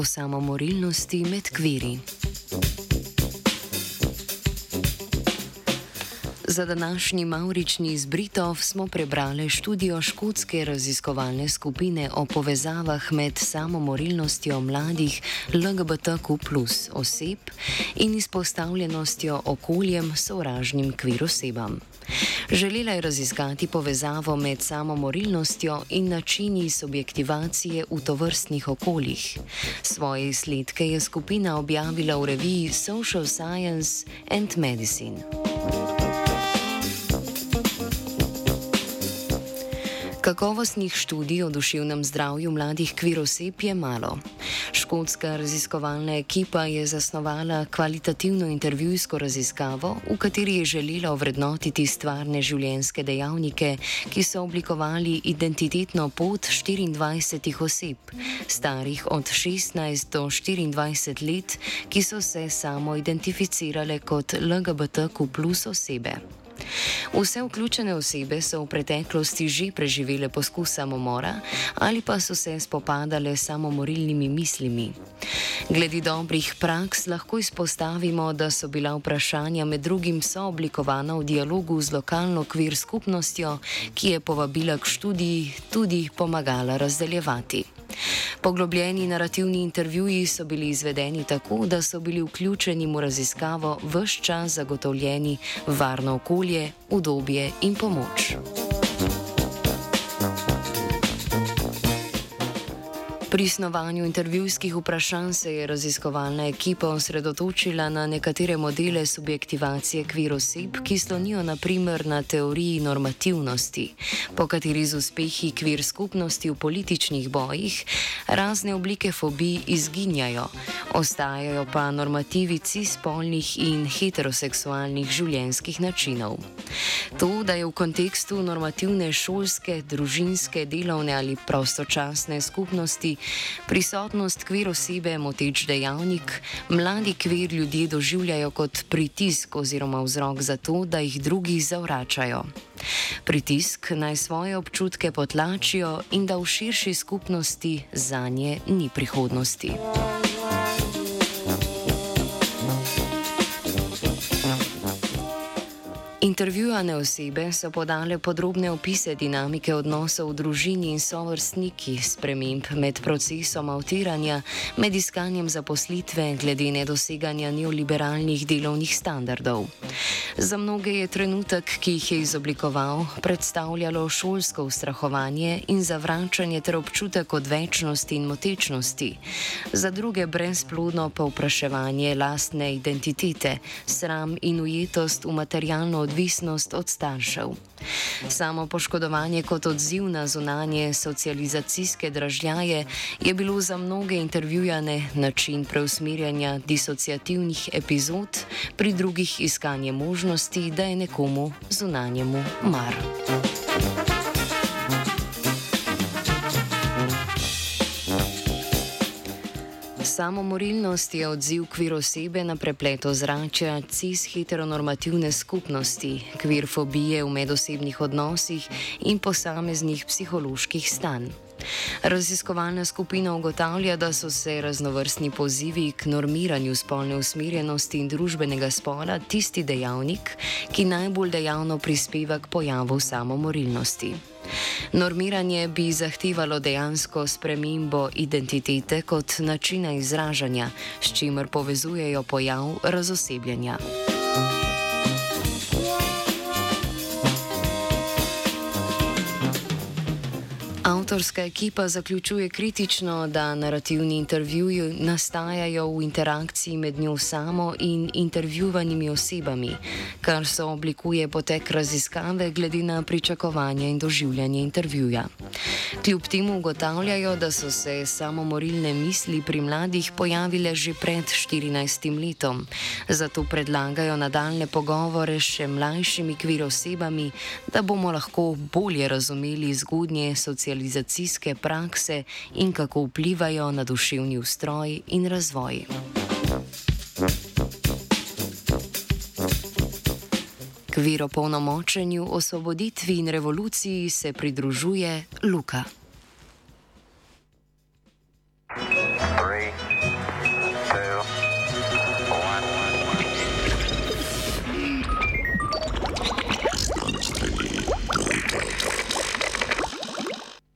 o samomorilnosti med kviri. Za današnji maurični izbritov smo prebrali študijo škotske raziskovalne skupine o povezavah med samomorilnostjo mladih LGBTQ plus oseb in izpostavljenostjo okoljem sovražnim kvir osebam. Želela je raziskati povezavo med samomorilnostjo in načini subjektivacije v tovrstnih okoljih. Svoje izsledke je skupina objavila v reviji Social Science and Medicine. Kakovostnih študij o duševnem zdravju mladih kviroseb je malo. Škotska raziskovalna ekipa je zasnovala kvalitativno intervjujsko raziskavo, v kateri je želela ovrednotiti stvarne življenjske dejavnike, ki so oblikovali identitetno pot 24 oseb, starih od 16 do 24 let, ki so se samo identificirale kot LGBTQ plus osebe. Vse vključene osebe so v preteklosti že preživele poskus samomora ali pa so se spopadale s samomorilnimi mislimi. Glede dobrih praks lahko izpostavimo, da so bila vprašanja med drugim sooblikovana v dialogu z lokalno kvir skupnostjo, ki je povabila k študiji tudi pomagala razdeljevati. Poglobljeni narativni intervjuji so bili izvedeni tako, da so bili vključeni v raziskavo vse čas zagotovljeni varno okolje, udobje in pomoč. Pri snovanju intervjujskih vprašanj se je raziskovalna ekipa osredotočila na nekatere modele subjektivacije kvir oseb, ki slonijo naprimer na teoriji normativnosti, po kateri z uspehi kvir skupnosti v političnih bojih razne oblike fobij izginjajo, ostajajo pa normativi cispolnih in heteroseksualnih življenjskih načinov. To, da je v kontekstu normativne šolske, družinske, delovne ali prostočasne skupnosti prisotnost kvir osebe moteč dejavnik, mladi kvir ljudje doživljajo kot pritisk oziroma vzrok za to, da jih drugi zavračajo. Pritisk naj svoje občutke potlačijo in da v širši skupnosti za nje ni prihodnosti. Intervjuvane osebe so podale podrobne opise dinamike odnosov v družini in sovrstniki, sprememb med procesom avtiranja, med iskanjem zaposlitve glede nedoseganja neoliberalnih delovnih standardov. Za mnoge je trenutek, ki jih je izoblikoval, predstavljalo šolsko ustrahovanje in zavračanje ter občutek odvečnosti in motečnosti, za druge brezplodno povpraševanje lastne identitete, sram in ujetost v materialno odvisnost od staršev. Samo poškodovanje kot odziv na zunanje socializacijske dražljaje je bilo za mnoge intervjujane način preusmirjanja disociativnih epizod, pri drugih iskanje možnosti, da je nekomu zunanjemu mar. Samomorilnost je odziv kvir osebe na preplet ozračja cis-heteronormativne skupnosti, kvir fobije v medosebnih odnosih in posameznih psiholoških stanj. Raziskovalna skupina ugotavlja, da so se raznovrstni pozivi k normiranju spolne usmerjenosti in družbenega spola tisti dejavnik, ki najbolj dejavno prispeva k pojavu samomorilnosti. Normiranje bi zahtevalo dejansko spremembo identitete kot načina izražanja, s čimer povezujejo pojav razosebljanja. Avtorska ekipa zaključuje kritično, da narativni intervjuji nastajajo v interakciji med njo samo in intervjuvanimi osebami, kar so oblikuje potek raziskave glede na pričakovanje in doživljanje intervjuja. Kljub temu ugotavljajo, da so se samomorilne misli pri mladih pojavile že pred 14 letom, zato predlagajo nadaljne pogovore s še mlajšimi kvir osebami, da bomo lahko bolje razumeli zgodnje socializacije civilizacijske prakse in kako vplivajo na duševni ustroj in razvoj. K viropolnomočenju, osvoboditvi in revoluciji se pridružuje Luka.